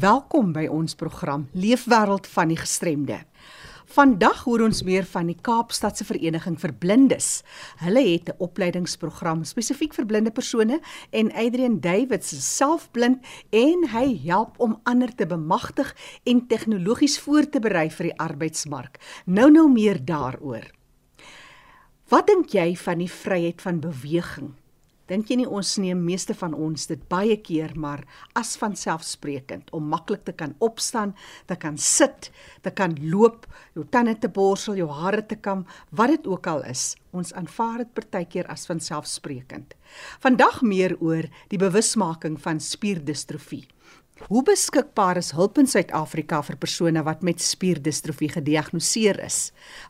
Welkom by ons program Leefwêreld van die Gestremde. Vandag hoor ons meer van die Kaapstadse Vereniging vir Blindes. Hulle het 'n opleidingsprogram spesifiek vir blinde persone en Adrian Davids is selfblind en hy help om ander te bemagtig en tegnologies voor te berei vir die arbeidsmark. Nou nou meer daaroor. Wat dink jy van die vryheid van beweging? Dink jy nie ons neem meeste van ons dit baie keer maar as van selfsprekend om maklik te kan opstaan, te kan sit, te kan loop, jou tande te borsel, jou hare te kam, wat dit ook al is. Ons aanvaar dit partykeer as van selfsprekend. Vandag meer oor die bewusmaking van spierdistrofie. Hoe beskikbaar is hulp in Suid-Afrika vir persone wat met spierdistrofie gediagnoseer is?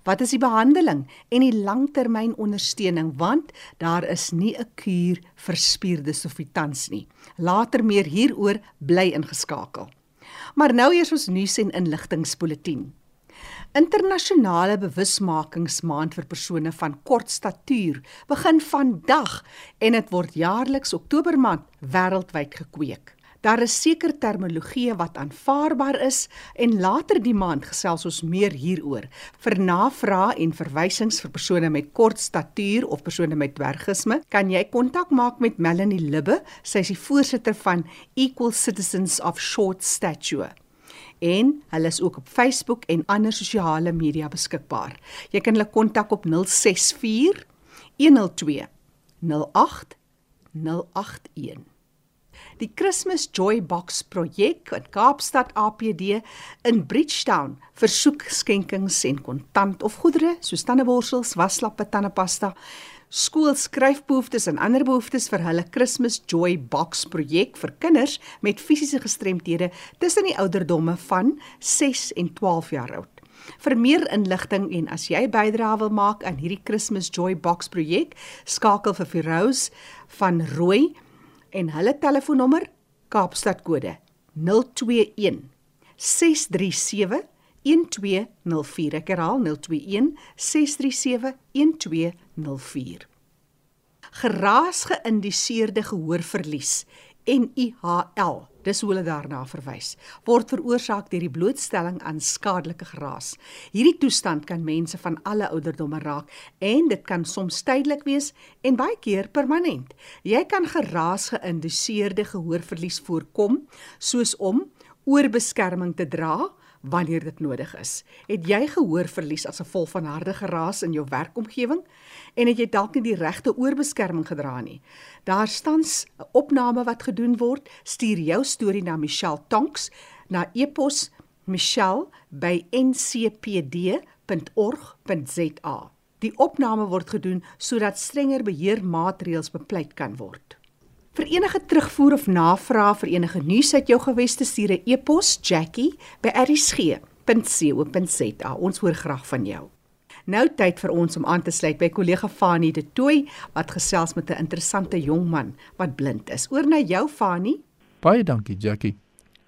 Wat is die behandeling en die langtermynondersteuning want daar is nie 'n kuur vir spierdistrofie tans nie. Later meer hieroor bly ingeskakel. Maar nou eers ons nuus en inligtingspulsatie. Internasionale bewusmakingsmaand vir persone van kort statuur begin vandag en dit word jaarliks Oktober maand wêreldwyd gekweek. Daar is seker terminologie wat aanvaarbaar is en later die maand gesels ons meer hieroor. Vir navrae en verwysings vir persone met kort statuur of persone met dwergisme, kan jy kontak maak met Melanie Libbe. Sy is die voorsitter van Equal Citizens of Short Stature en hulle is ook op Facebook en ander sosiale media beskikbaar. Jy kan hulle kontak op 064 102 08 081 die Christmas Joy Box projek in Kaapstad APD in Bridgetown versoek skenkings en kontant of goedere soos tandeborsels, waslappe, tandepasta, skoolskryfbehoeftes en ander behoeftes vir hulle Christmas Joy Box projek vir kinders met fisiese gestremthede tussen die ouderdomme van 6 en 12 jaar oud. Vir meer inligting en as jy bydrae wil maak aan hierdie Christmas Joy Box projek, skakel vir Firose van Rooi en hulle telefoonnommer Kaapstad kode 021 637 1204 ek herhaal 021 637 1204 Geraas geïndiseerde gehoorverlies NIHL dis hoe hulle daarna verwys, word veroorsaak deur die blootstelling aan skadelike geraas. Hierdie toestand kan mense van alle ouderdomme raak en dit kan soms tydelik wees en baie keer permanent. Jy kan geraas geïnduseerde gehoorverlies voorkom soos om oorbeskerming te dra wanneer dit nodig is. Het jy gehoorverlies as gevolg van harde geraas in jou werkomgewing en het jy dalk nie die regte oorbeskerming gedra nie? Daar staan 'n opname wat gedoen word. Stuur jou storie na Michelle Tonks na e-pos michelle@ncpd.org.za. Die opname word gedoen sodat strenger beheermaatreëls bepleit kan word. Vir enige terugvoer of navraag vir enige nuus uit jou geweste stuur 'n e-pos jackie@rsg.co.za. Ons hoor graag van jou. Nou tyd vir ons om aan te sluit by kollega Fanie de Tooi wat gesels met 'n interessante jong man wat blind is. Oor na jou Fanie. Baie dankie Jackie.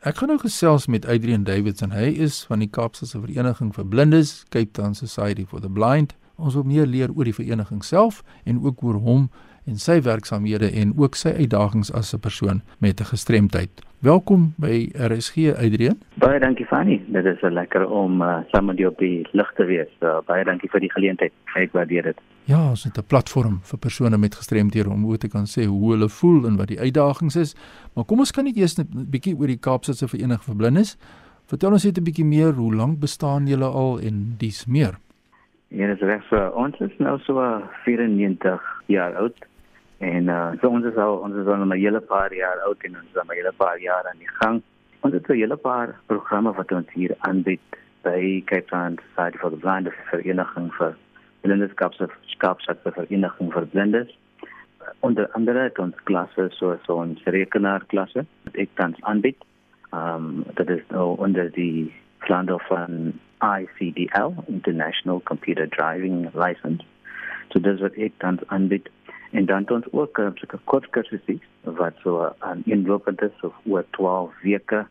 Ek gaan nou gesels met Adrian Davidson. Hy is van die Kaapstadse Vereniging vir Blindes, Cape Town Society for the Blind. Ons wil meer leer oor die vereniging self en ook oor hom en sy werksamehede en ook sy uitdagings as 'n persoon met 'n gestremdheid. Welkom by RSG Adrian. Baie dankie Fanny. Dit is lekker om uh, saam met jou op die lig te wees. Uh, baie dankie vir die geleentheid. Ek waardeer dit. Ja, ons het 'n platform vir persone met gestremdhede om oor te kan sê hoe hulle voel en wat die uitdagings is. Maar kom ons kan net eers 'n bietjie oor die Kaapstadse Vereniging vir Blindes. Vertel ons net 'n bietjie meer, hoe lank bestaan julle al en dis meer? Ja, dit is reg. So, ons is nou so 94 jaar oud. En uh, so ons is al ons is al 'n hele paar jaar oud en ons is al 'n hele paar jaar aan die gang. Ons het 'n hele paar programme wat ons hier aanbied by Cape Town Society for the Blind of Vereniging vir Blindeskaps of Skapsat vir Vereniging vir Blindes. Onder andere het ons klasse so so ons rekenaarklasse wat ek tans aanbied. Um dat is nou onder die flander van ICDL International Computer Driving License. So dis wat ek tans aanbied En dan het ons ook 'n uh, sulke kort kursusse wat so aan uh, inlopend is of oor 12 weke.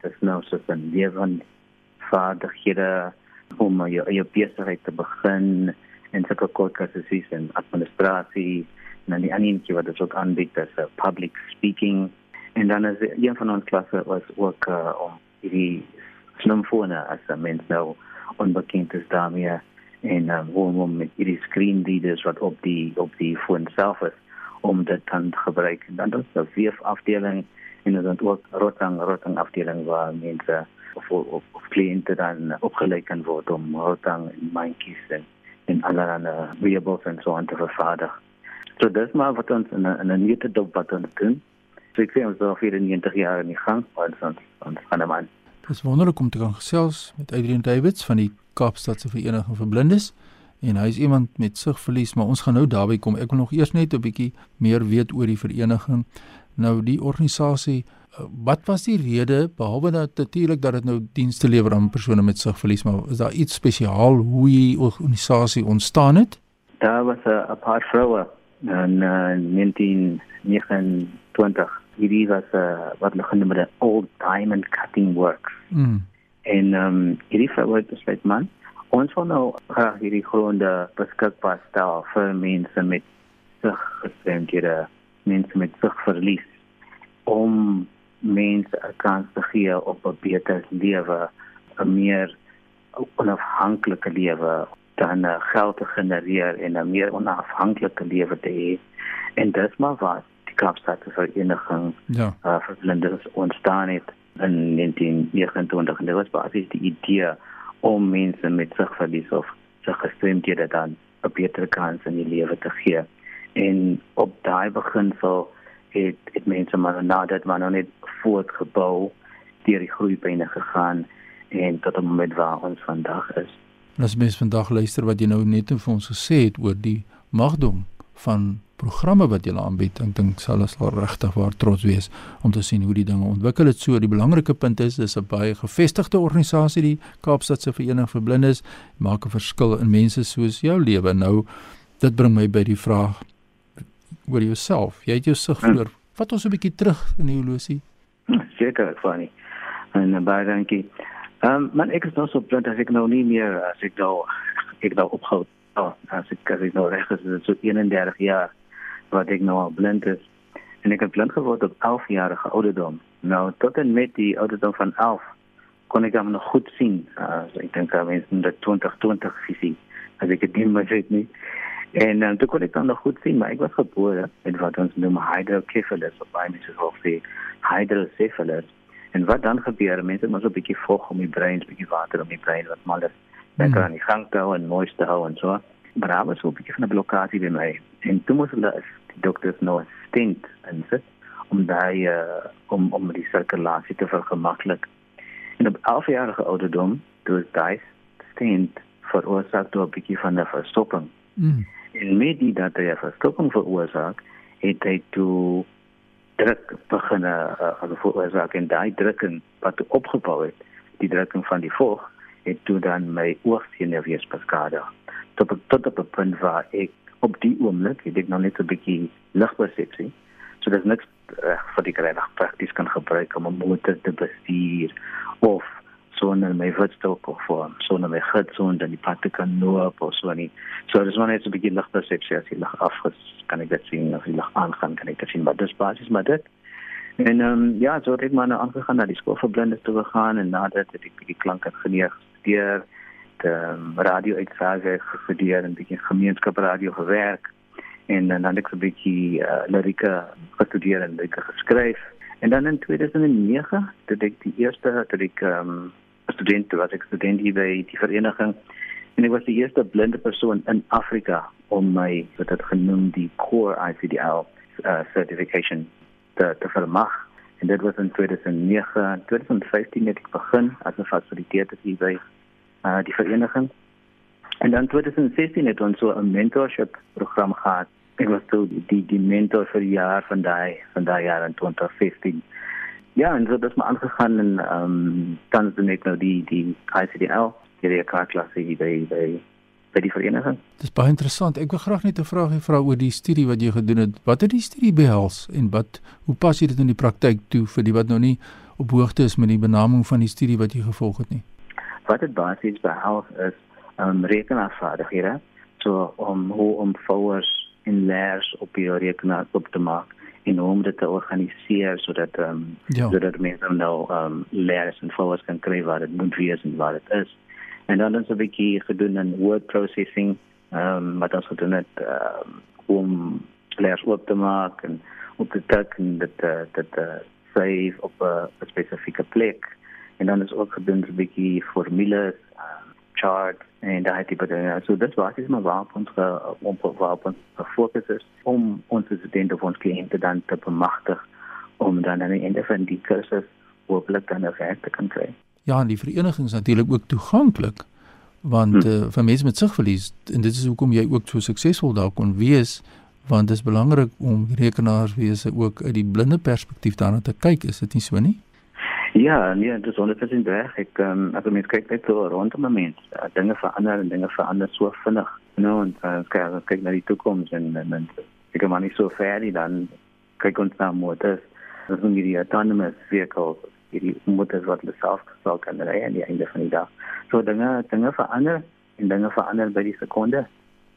Dit is nou so 'n lewen vaardighede om jou jou besigheid te begin en sulke kort kursusse en administrasie en dan die ander wat ons ook aanbied is uh, public speaking En dan is een van ons klasse was ook uh, om hierdie slimfone as 'n mens nou onbekend is daarmee en um, hoe om met hierdie screen readers wat op die op die foon self is om dit dan te gebruik. Dan is daar 'n weef afdeling en dan ook rotang rotang afdeling waar mense of of, of kliënte dan opgelei kan word om rotang en mandjies en en allerlei wearables en so aan te vervaardig. So dis maar wat ons in 'n in 'n nuwe dop wat ons doen. So ek sê ons is al 94 jaar in die gang, ons ons ons van 'n man. Dit is wonderlik om te kan gesels met Adrian Davids van die Kaapstadse Vereniging vir Blindes en hy is iemand met sigverlies, maar ons gaan nou daarby kom. Ek wil nog eers net 'n bietjie meer weet oor die vereniging. Nou die organisasie, eh, wat was die rede behalwe dat natuurlik dat dit nou dienste lewer aan persone met sigverlies, maar is daar iets spesiaal hoe die organisasie ontstaan het? Daar was 'n paar vroue in uh, 1929. Hierdie was 'n uh, wat hulle genoem het Old Diamond Cutting Works. Mm. En ehm um, hierdie vroue het besluit man ons wil nou graag hierdie gronde beskikbaar stel vir mense met siggestremdhede, mense met sigverlies om mense 'n kans te gee op 'n beter lewe, 'n meer onafhanklike lewe, dan geld te genereer en 'n meer onafhanklike lewe te hê. En dit maar wat die Kaapstadse Vereniging ja. uh, vir blindes ontstaan het in 1929 en dit was basies die idee om mense met sigverlies of siggestremdhede dan 'n beter kans in die lewe te gee. En op daai beginsel het het mense maar nou dat maar nou net voortgebou deur die groeipyne gegaan en tot op met waar ons vandag is. As mens vandag luister wat jy nou net vir ons gesê het oor die magdom van programme wat julle aanbied. Ek dink sal ons al regtig waar trots wees om te sien hoe die dinge ontwikkel het. So die belangrike punt is dis 'n baie gevestigde organisasie die Kaapstadse Vereniging vir Blindes maak 'n verskil in mense soos jou lewe. Nou dit bring my by die vraag oor jouself. Jy het jou sig hm. verloor. Wat ons 'n bietjie terug in die holosie. Seker, funny. En baie dankie. Ehm um, man ek is nou so blind as ek nou nie meer as ek nou ek nou ophou. Oh, as ek as ek nou reg is, so 31 jaar wat ek nou al blind is. En ek het blind geword op 11 jarige ouderdom. Nou tot en met die ouderdom van 11 kon ek dan nog goed sien. Uh, so ek dink aan mense met 2020 visie. As ek dit nie meer weet nie. En dan uh, kon ek dan nog goed sien, maar ek was gebore met wat ons noem hydrocephalus of baie mense sê sê hydrocephalus. En wat dan gebeur? Mense moet so 'n bietjie vog om die brein, 'n bietjie water om die brein wat mal is. Dan kan die gang hou en mooi te hou en so. Maar daar was so 'n bietjie van 'n blokkade by my. En toe moes hulle die dokters nou 'n stent insit om daai uh, om om die sirkulasie te vergemaklik. En op 11 jarige ouderdom toe daai stent veroorsaak toe 'n bietjie van 'n verstopping. Mm. En met die dat hy 'n verstopping veroorsaak, het hy toe druk begin uh, uh, veroorsaak en daai drukking wat opgebou het, die drukking van die vocht het toe dan my oogsenuwees beskadig. Tot tot op 'n punt waar ek op die oomblik het ek nog net 'n bietjie ligpersepsie. So dis niks uh, vir die regtig prakties kan gebruik om 'n motor te bestuur of sonder my voetstok of vorm sonder my gids onder die pad te kan loop of so nie. So dis maar net 'n bietjie ligpersepsie as jy lig afges kan ek dit sien of jy lig aangaan kan ek dit sien maar dis basies maar dit En ehm um, ja, so het ek maar nou aangegaan na die skool vir blindes toe gegaan en nadat het ek bietjie klankingenieur gestudeer, die um, radio uitsage gestudeer en bietjie gemeenskapradio gewerk en dan het ek 'n bietjie uh, lirieke gestudeer en lirieke geskryf. En dan in 2009 het ek die eerste het ek ehm um, student was ek student hier by die vereniging en ek was die eerste blinde persoon in Afrika om my wat dit genoem die core ICDL uh, certification te te vermag. En dit was in 2009 2015 het ek begin as 'n fasilitator hier by uh, die vereniging en dan 2016 het ons so 'n mentorship program gehad ek was toe die die mentor vir die jaar van daai van daai jaar in 2015 ja en so ons maar aangegaan en ehm um, dan het net nou die die ICDL hierdie klasse hier by by by die vereniging. Dis baie interessant. Ek wil graag net 'n vraagie vra oor die studie wat jy gedoen het. Wat het die studie behels en wat hoe pas dit in die praktyk toe vir die wat nou nie op hoogte is met die benaming van die studie wat jy gevolg het nie? Wat dit basies behels is um rekenaarvaardighede, so om hoe om fours en leers op die rekenaar op te maak en hoe om dit te organiseer sodat ehm um, Ja. sodat mense nou ehm um, leerders en volgers kan kry wat dit moet wees en wat dit is. En dan is 'n bietjie gedoen aan word processing, ehm um, wat ons gedoen het ehm um, om leerders oop te maak en op te tik en dit uh, dit uh, save op 'n spesifieke plek. En dan is ook gedoen 'n bietjie formules, um, charts en daai tipe dinge. So dit was is maar waar ons om waar ons gefokus is om ons studente of ons kliënte dan te bemagtig om dan aan die einde van die kursus hopelik dan 'n werk te kan kry. Ja, en die vereniging is natuurlik ook toeganklik want uh, vir mense met sigverlies en dit is hoekom jy ook so suksesvol daar kon wees want dit is belangrik om rekenaarswese ook uit die blinde perspektief daarna te kyk, is dit nie so nie? Ja, nee, dit is 100% reg. Ek ehm um, as mens kyk net so rondom 'n mens, uh, dinge verander en dinge verander so vinnig. Know, en uh, kyk, as kyk na die toekoms en en, en ek kan maar nie so ver nie dan kyk ons na motors. Ons moet hierdie autonomous vehicles, hierdie motors wat self sal kan ry aan die einde van die dag. So dinge dinge verander en dinge verander by die sekonde.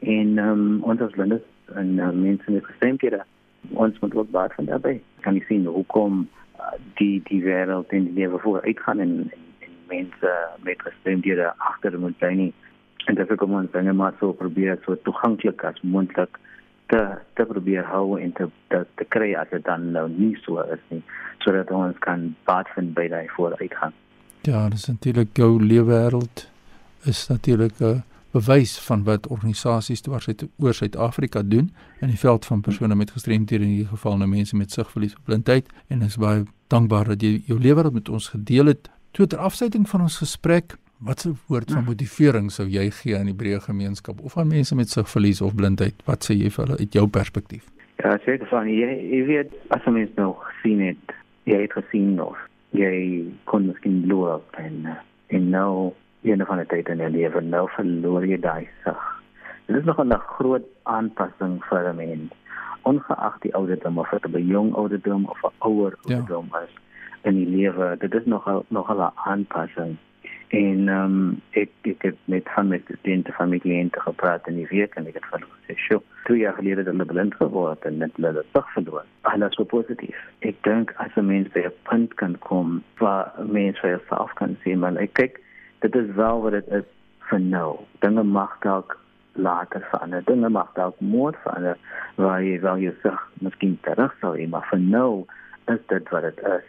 En ehm um, ons as blindes en uh, mense met gestremdhede, ons moet ook baie van daarbey. Kan jy sien hoekom uh, die die wêreld in die lewe vooruit gaan en, en, en mense met gestremdhede agter moet bly nie. En dit is ook om ons dinge maar so probeer so toeganklik as moontlik te te probeer hou en te te, te kry as dit dan nou nie so is nie sodat ons kan baat vind by daai vooruitgang. Ja, dis natuurlik jou leefwêreld is natuurlik 'n bewys van wat organisasies oor Suid-Afrika doen in die veld van persone met gestremthede in hierdie geval nou mense met sigverlies of blindheid en is baie dankbaar dat jy jou lewe met ons gedeel het. Toe ter afsluiting van ons gesprek, wat 'n woord van motivering sou jy gee aan die breë gemeenskap of aan mense met sigverlies of blindheid? Wat sê jy vir hulle uit jou perspektief? Ja, seker van jy jy weet as mens nog sien het, jy het gesien nog. Jy kon miskien loop en uh, en nou een van die tyd in jou lewe nou verloor jy daai sig. Dit is nog 'n groot aanpassing vir 'n mens. Ongeag die ouderdom of dit 'n jong ouderdom of 'n ouer Ja. ouderdom is in die lewe, dit is nog 'n nog 'n aanpassing. En ehm um, ek ek het met van my studente van my kliënte gepraat in die week en ek het vir hulle gesê, "Sjoe, twee jaar gelede het hulle blind geword en net hulle sig verloor." Alles so positief. Ek dink as 'n mens by 'n punt kan kom waar mens vir jouself kan sê, "Man, ek kyk, dit is wel wat dit is vir nou. Dinge mag dalk later verander. Dinge mag dalk môre verander waar jy wel jou sig miskien terug sal hê, maar vir nou is dit wat dit is."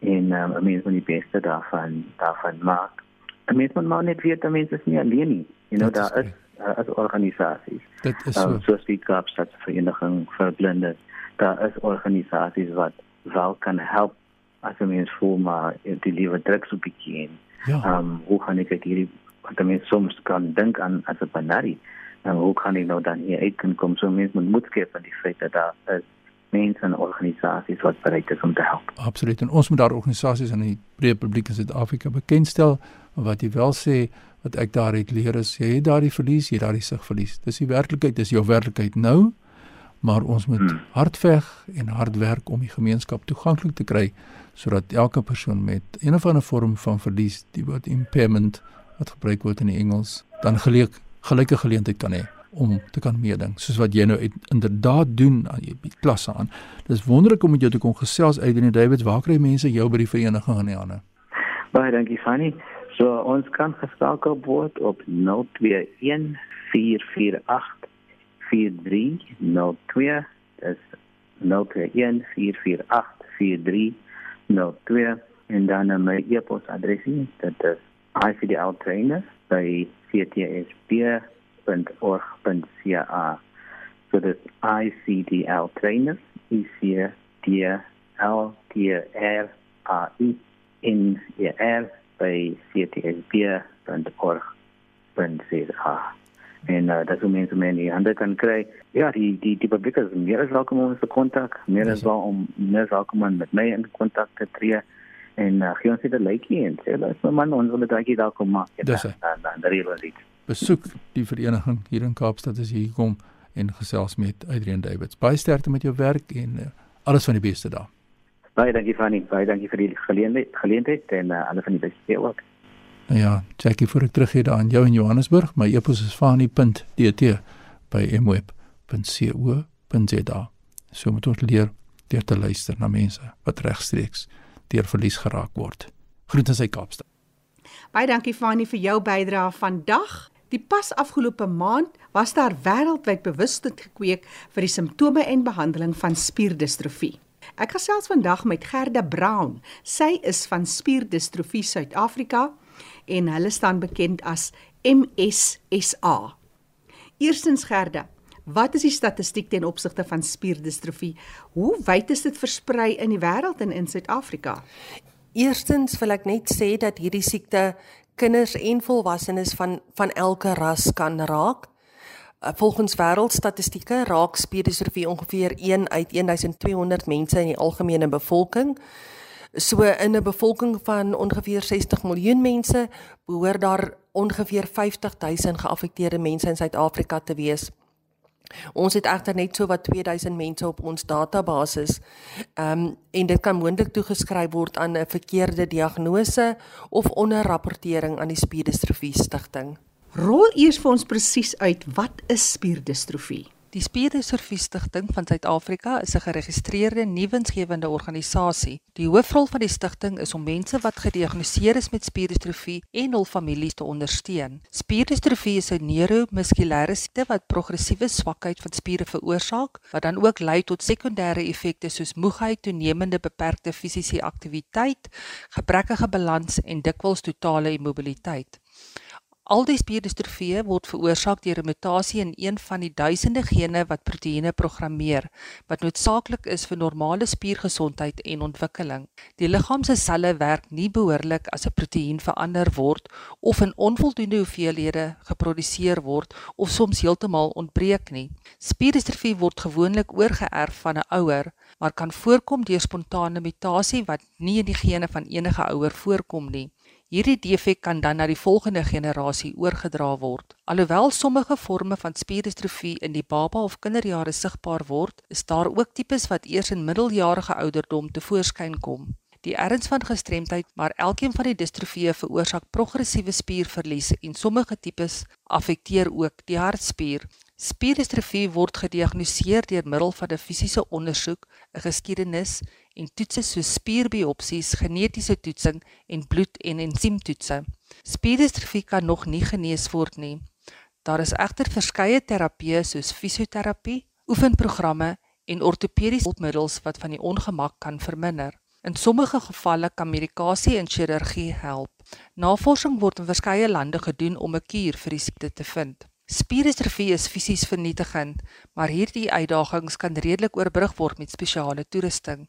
En um, 'n mens moet die beste daarvan daarvan maak. 'n mens moet maar net weet dat mense is nie alleen nie. You know, daar is uh, as organisasies. Dit is Um, so. soos die Kaapstadvereniging vir blindes. Daar is organisasies wat wel kan help as 'n mens voel maar die lewe druk so bietjie en Ja. um, hoe kan ek uit hierdie wat 'n mens soms kan dink aan as 'n banari. En hoe kan ek nou dan hier uit kan kom so mense moet moed skep aan die feit dat daar is mense en organisasies wat bereid is om te help. Absoluut. En ons moet daar organisasies in die breë publiek in Suid-Afrika bekendstel. Wat jy wel sê wat ek daar het leer is jy het daardie verlies, jy het daardie sigverlies. Dis die werklikheid, dis jou werklikheid nou. Maar ons moet Hmm. hard veg en hard werk om die gemeenskap toeganklik te kry sodat elke persoon met een of ander vorm van verlies, die woord impairment wat gebruik word in die Engels, dan geleek gelyke geleentheid kan hê om te kan meeding soos wat jy nou uit, inderdaad doen aan jy bied klasse aan. Dis wonderlik om met jou te kon gesels Adrian Davids. Waar kry mense jou by die vereniging in die hande? Baie dankie Fanny. So ons kan geskakel word op 021 448 4302. Dis 021 448 4302 en dan uh, my e-posadres dit is icdltrainer by ctsb.org.ca. So dit icdltrainer is hier die L T R A I in je R bij ctsb.org.ca. En uh, dat is hoe mensen mij in die handen kan krijgen. Ja, die, die, die publiek is meer als welkom om ons te contact. Meer als wel om meer als welkom om met mij in contact te treden. En uh, gee ons dit 'n likeie en sê luister man, ons wil dit daai dalk kom maak. En Dis dan dan dan reël ons dit. Besoek die vereniging hier in Kaapstad as jy kom en gesels met Adrian Davids. Baie sterkte met jou werk en uh, alles van die beste daar. Baie dankie Fanny, baie dankie vir die geleentheid, geleentheid en uh, alle van die beste ook. Nou ja, Jackie, voor ek teruggee daar aan jou in Johannesburg, my e-pos is fani.dt by mweb.co.za. So moet ons leer deur te luister na mense wat regstreeks deur verlies geraak word. Groete sy Kaapstad. Baie dankie Fanie vir jou bydrae vandag. Die pas afgelope maand was daar wêreldwyd bewustheid gekweek vir die simptome en behandeling van spierdistrofie. Ek gesels vandag met Gerda Brown. Sy is van Spierdistrofie Suid-Afrika en hulle staan bekend as MSSA. Eerstens Gerda, wat is die statistiek ten opsigte van spierdistrofie? Hoe wyd is dit versprei in die wêreld en in Suid-Afrika? Eerstens wil ek net sê dat hierdie siekte kinders en volwassenes van van elke ras kan raak. Uh, volgens wêreldstatistieke raak spierdistrofie ongeveer 1 uit 1200 mense in die algemene bevolking. So in 'n bevolking van ongeveer 60 miljoen mense behoort daar ongeveer 50000 geaffekteerde mense in Suid-Afrika te wees. Ons het egter net so wat 2000 mense op ons database. Ehm um, en dit kan moontlik toegeskryf word aan 'n verkeerde diagnose of onderrapportering aan die spierdistrofie stigting. Rol eers vir ons presies uit wat is spierdistrofie? Die Spierdistrofie Stichting van Suid-Afrika is 'n geregistreerde nuwensgewende organisasie. Die hoofrol van die stigting is om mense wat gediagnoseer is met spierdistrofie en hul families te ondersteun. Spierdistrofie is 'n neuromuskulêre siekte wat progressiewe swakheid van spiere veroorsaak, wat dan ook lei tot sekondêre effekte soos moegheid, toenemende beperkte fisiese aktiwiteit, gebrekkige balans en dikwels totale immobiliteit. Al die spierdistrofieë word veroorsaak deur 'n mutasie in een van die duisende gene wat proteïene programmeer wat noodsaaklik is vir normale spiergesondheid en ontwikkeling. Die liggaam se selle werk nie behoorlik as 'n proteïen verander word of in onvoldoende hoeveelhede geproduseer word of soms heeltemal ontbreek nie. Spierdistrofie word gewoonlik oorgeerf van 'n ouer, maar kan voorkom deur spontane mutasie wat nie in die gene van enige ouer voorkom nie. Hierdie defek kan dan na die volgende generasie oorgedra word. Alhoewel sommige forme van spierdistrofie in die baba of kinderjare sigbaar word, is daar ook tipes wat eers in middeljarige ouderdom tevoorskyn kom. Die erns van gestremdheid, maar elkeen van die distrofieë veroorsaak progressiewe spierverlies en sommige tipes affekteer ook die hartspier. Spierdistrofie word gediagnoseer deur middel van 'n fisiese ondersoek, 'n geskiedenis en toetse soos spierbiopsies, genetiese toetsing en bloed- en ensiemtoetse. Spierdistrofie kan nog nie genees word nie. Daar is egter verskeie terapieë soos fisioterapie, oefenprogramme en ortopediese hulpmiddels wat van die ongemak kan verminder. In sommige gevalle kan medikasie en chirurgie help. Navorsing word in verskeie lande gedoen om 'n kuur vir die siekte te vind. Spierdistrofie is fisies vernietigend, maar hierdie uitdagings kan redelik oorbrug word met spesiale toerusting.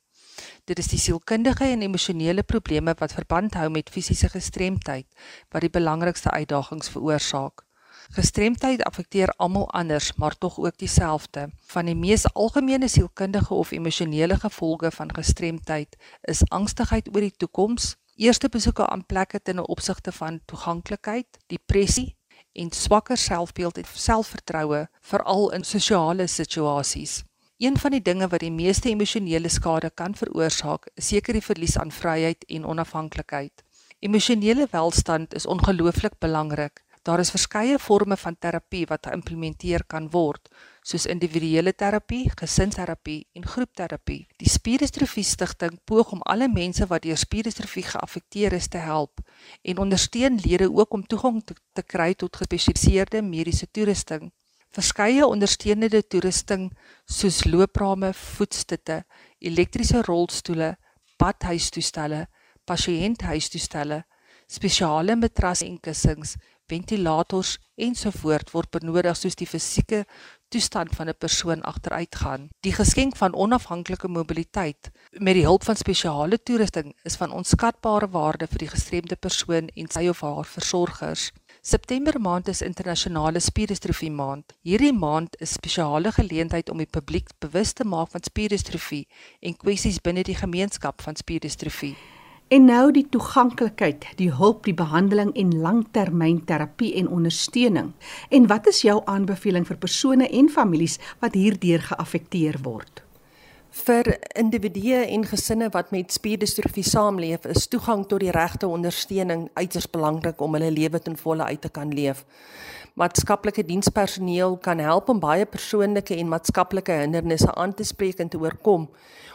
Dit is die sielkundige en emosionele probleme wat verband hou met fisiese gestremdheid wat die belangrikste uitdagings veroorsaak. Gestremdheid affekteer almal anders, maar tog ook dieselfde. Van die mees algemene sielkundige of emosionele gevolge van gestremdheid is angstigheid oor die toekoms, eerste besoeke aan plekke ten opsigte van toeganklikheid, depressie en swakker selfbeeld en selfvertroue, veral in sosiale situasies. Een van die dinge wat die meeste emosionele skade kan veroorsaak, is seker die verlies aan vryheid en onafhanklikheid. Emosionele welstand is ongelooflik belangrik. Daar is verskeie forme van terapie wat geïmplementeer kan word, soos individuele terapie, gesinsterapie en groepterapie. Die Spierdistrofie Stichting poog om alle mense wat deur spierdistrofie geaffekteer is te help en ondersteun lede ook om toegang te, te kry tot gespesialiseerde mediese toerusting. Verskeie ondersteunende toerusting soos looprame, voetstutte, elektriese rolstoele, badhuistoestelle, pasiënthuistoestelle, spesiale matrasse en kussings, ventilators ensovoort word benodig soos die fisieke toestand van 'n persoon agteruitgaan. Die geskenk van onafhanklike mobiliteit met die hulp van spesiale toerusting is van onskatbare waarde vir die gestremde persoon en sy of haar versorgers. September maand is internasionale spierdistrofie maand. Hierdie maand is spesiale geleentheid om die publiek bewus te maak van spierdistrofie en kwessies binne die gemeenskap van spierdistrofie. En nou die toeganklikheid, die hulp, die behandeling en langtermynterapie en ondersteuning. En wat is jou aanbeveling vir persone en families wat hierdeur geaffekteer word? Vir individue en gesinne wat met spierdistrofie saamleef, is toegang tot die regte ondersteuning uiters belangrik om hulle lewe ten volle uit te kan leef. Maatskaplike dienspersoneel kan help om baie persoonlike en maatskaplike hindernisse aan te spreek en te oorkom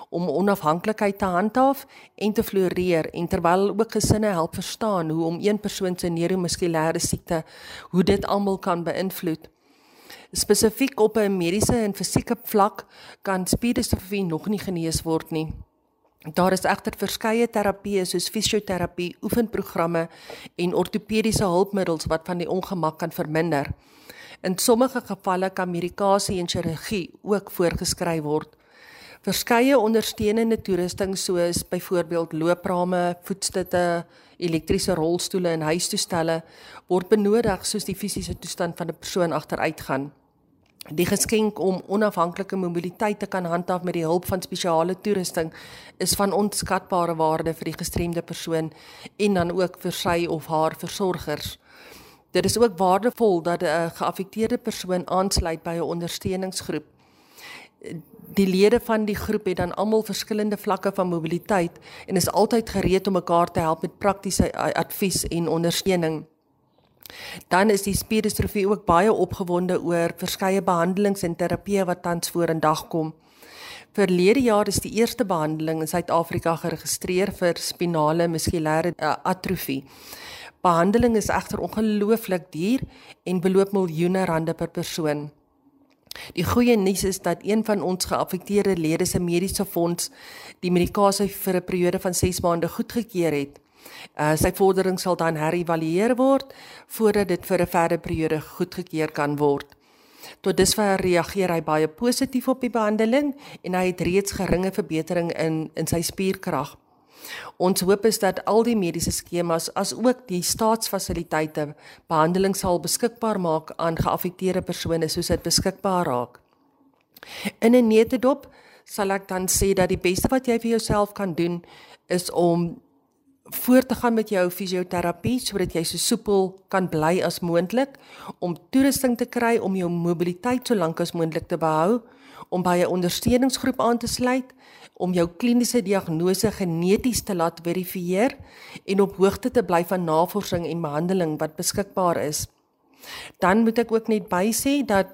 om onafhanklikheid te handhaaf en te floreer en terwyl ook gesinne help verstaan hoe om een persoon se neuromuskulêre siekte hoe dit almal kan beïnvloed. Spesifiek op 'n mediese en fisieke vlak kan spierdistrofie nog nie genees word nie. Daar is egter verskeie terapieë soos fisioterapie, oefenprogramme en ortopediese hulpmiddels wat van die ongemak kan verminder. In sommige gevalle kan medikasie en chirurgie ook voorgeskryf word. Verskeie ondersteunende toerusting soos byvoorbeeld looprame, voetstutte, elektriese rolstoele en huistoestelle word benodig soos die fisiese toestand van 'n persoon agteruitgaan. Die geskenk om onafhanklike mobiliteit te kan handhaaf met die hulp van spesiale toerusting is van onskatbare waarde vir die gestremde persoon en dan ook vir sy of haar versorgers. Dit is ook waardevol dat 'n geaffekteerde persoon aansluit by 'n ondersteuningsgroep. Die lede van die groep het dan almal verskillende vlakke van mobiliteit en is altyd gereed om mekaar te help met praktiese advies en ondersteuning. Dan is die spierdistrofie ook baie opgewonde oor verskeie behandelings en terapieë wat tans vorendag kom. Verlede jaar is die eerste behandeling in Suid-Afrika geregistreer vir spinale muskulêre uh, atrofie. Behandeling is egter ongelooflik duur en beloop miljoene rande per persoon. Die goeie nuus is dat een van ons geaffekteerde lede se mediese fonds die medikasie vir 'n periode van 6 maande goedgekeur het. Uh, sy vordering sal dan herëvalueer word voordat dit vir 'n verdere periode goedgekeur kan word. Tot dusver reageer hy baie positief op die behandeling en hy het reeds geringe verbetering in in sy spierkrag. Ons hoop is dat al die mediese skemas as ook die staatsfasiliteite behandeling sal beskikbaar maak aan geaffekteerde persone soos dit beskikbaar raak. In 'n netedop sal ek dan sê dat die beste wat jy vir jouself kan doen is om voort te gaan met jou fisioterapie sodat jy so soepel kan bly as moontlik om toerusting te kry om jou mobiliteit so lank as moontlik te behou om by 'n ondersteuningsgroep aan te sluit om jou kliniese diagnose geneties te laat verifieer en op hoogte te bly van navorsing en behandeling wat beskikbaar is. Dan moet ek ook net bysê dat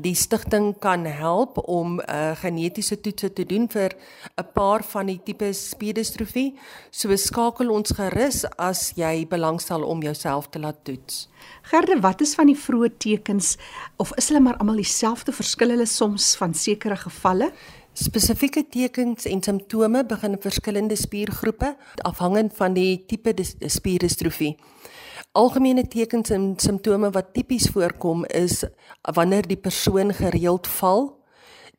die stigting kan help om uh, genetiese toetse te doen vir 'n paar van die tipe spierdistrofie. So skakel ons gerus as jy belangstel om jouself te laat toets. Gerde, wat is van die vroeë tekens of is hulle maar almal dieselfde verskil hulle soms van sekere gevalle? Spesifieke tekens en simptome begin in verskillende spiergroepe afhangend van die tipe spierdistrofie. Algemene tekens en simptome wat tipies voorkom is wanneer die persoon gereeld val,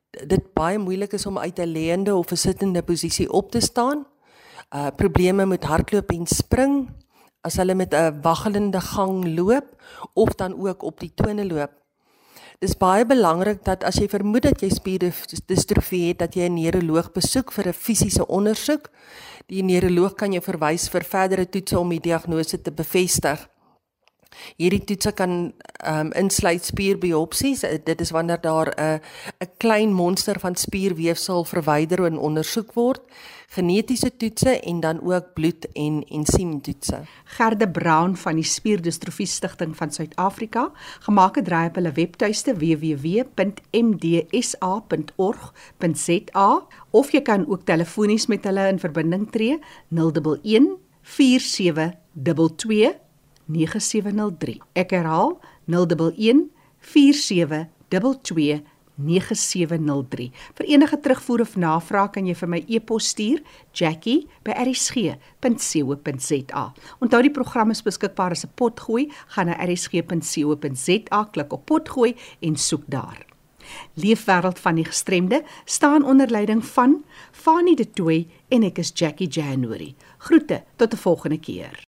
dit baie moeilik is om uit 'n lêende of 'n sittende posisie op te staan, uh probleme met hardloop en spring, as hulle met 'n waggelende gang loop of dan ook op die tone loop. Dis baie belangrik dat as jy vermoed dat jy spierdistrofie het, dat jy 'n neuroloog besoek vir 'n fisiese ondersoek. Die neuroloog kan jou verwys vir verdere toetse om die diagnose te bevestig. Hierdie toetse kan ehm um, insluit spierbiopsies. Dit is wanneer daar 'n 'n klein monster van spierweefsel verwyder en ondersoek word, genetiese toetse en dan ook bloed- en ensiemtoetse. Gerde Brown van die Spierdistrofie Stichting van Suid-Afrika, gemaak het draai op hulle webtuiste www.mdsa.org.za of jy kan ook telefonies met hulle in verbinding tree 011 4722 9703. Ek herhaal 011 4722 9703. Vir enige terugvoer of navraag kan jy vir my e-pos stuur jackie@rsg.co.za. Onthou die program is beskikbaar as 'n potgooi, gaan na rsg.co.za, klik op potgooi en soek daar. Leefwêreld van die gestremde staan onder leiding van Fanie De Tooy en ek is Jackie January. Groete tot 'n volgende keer.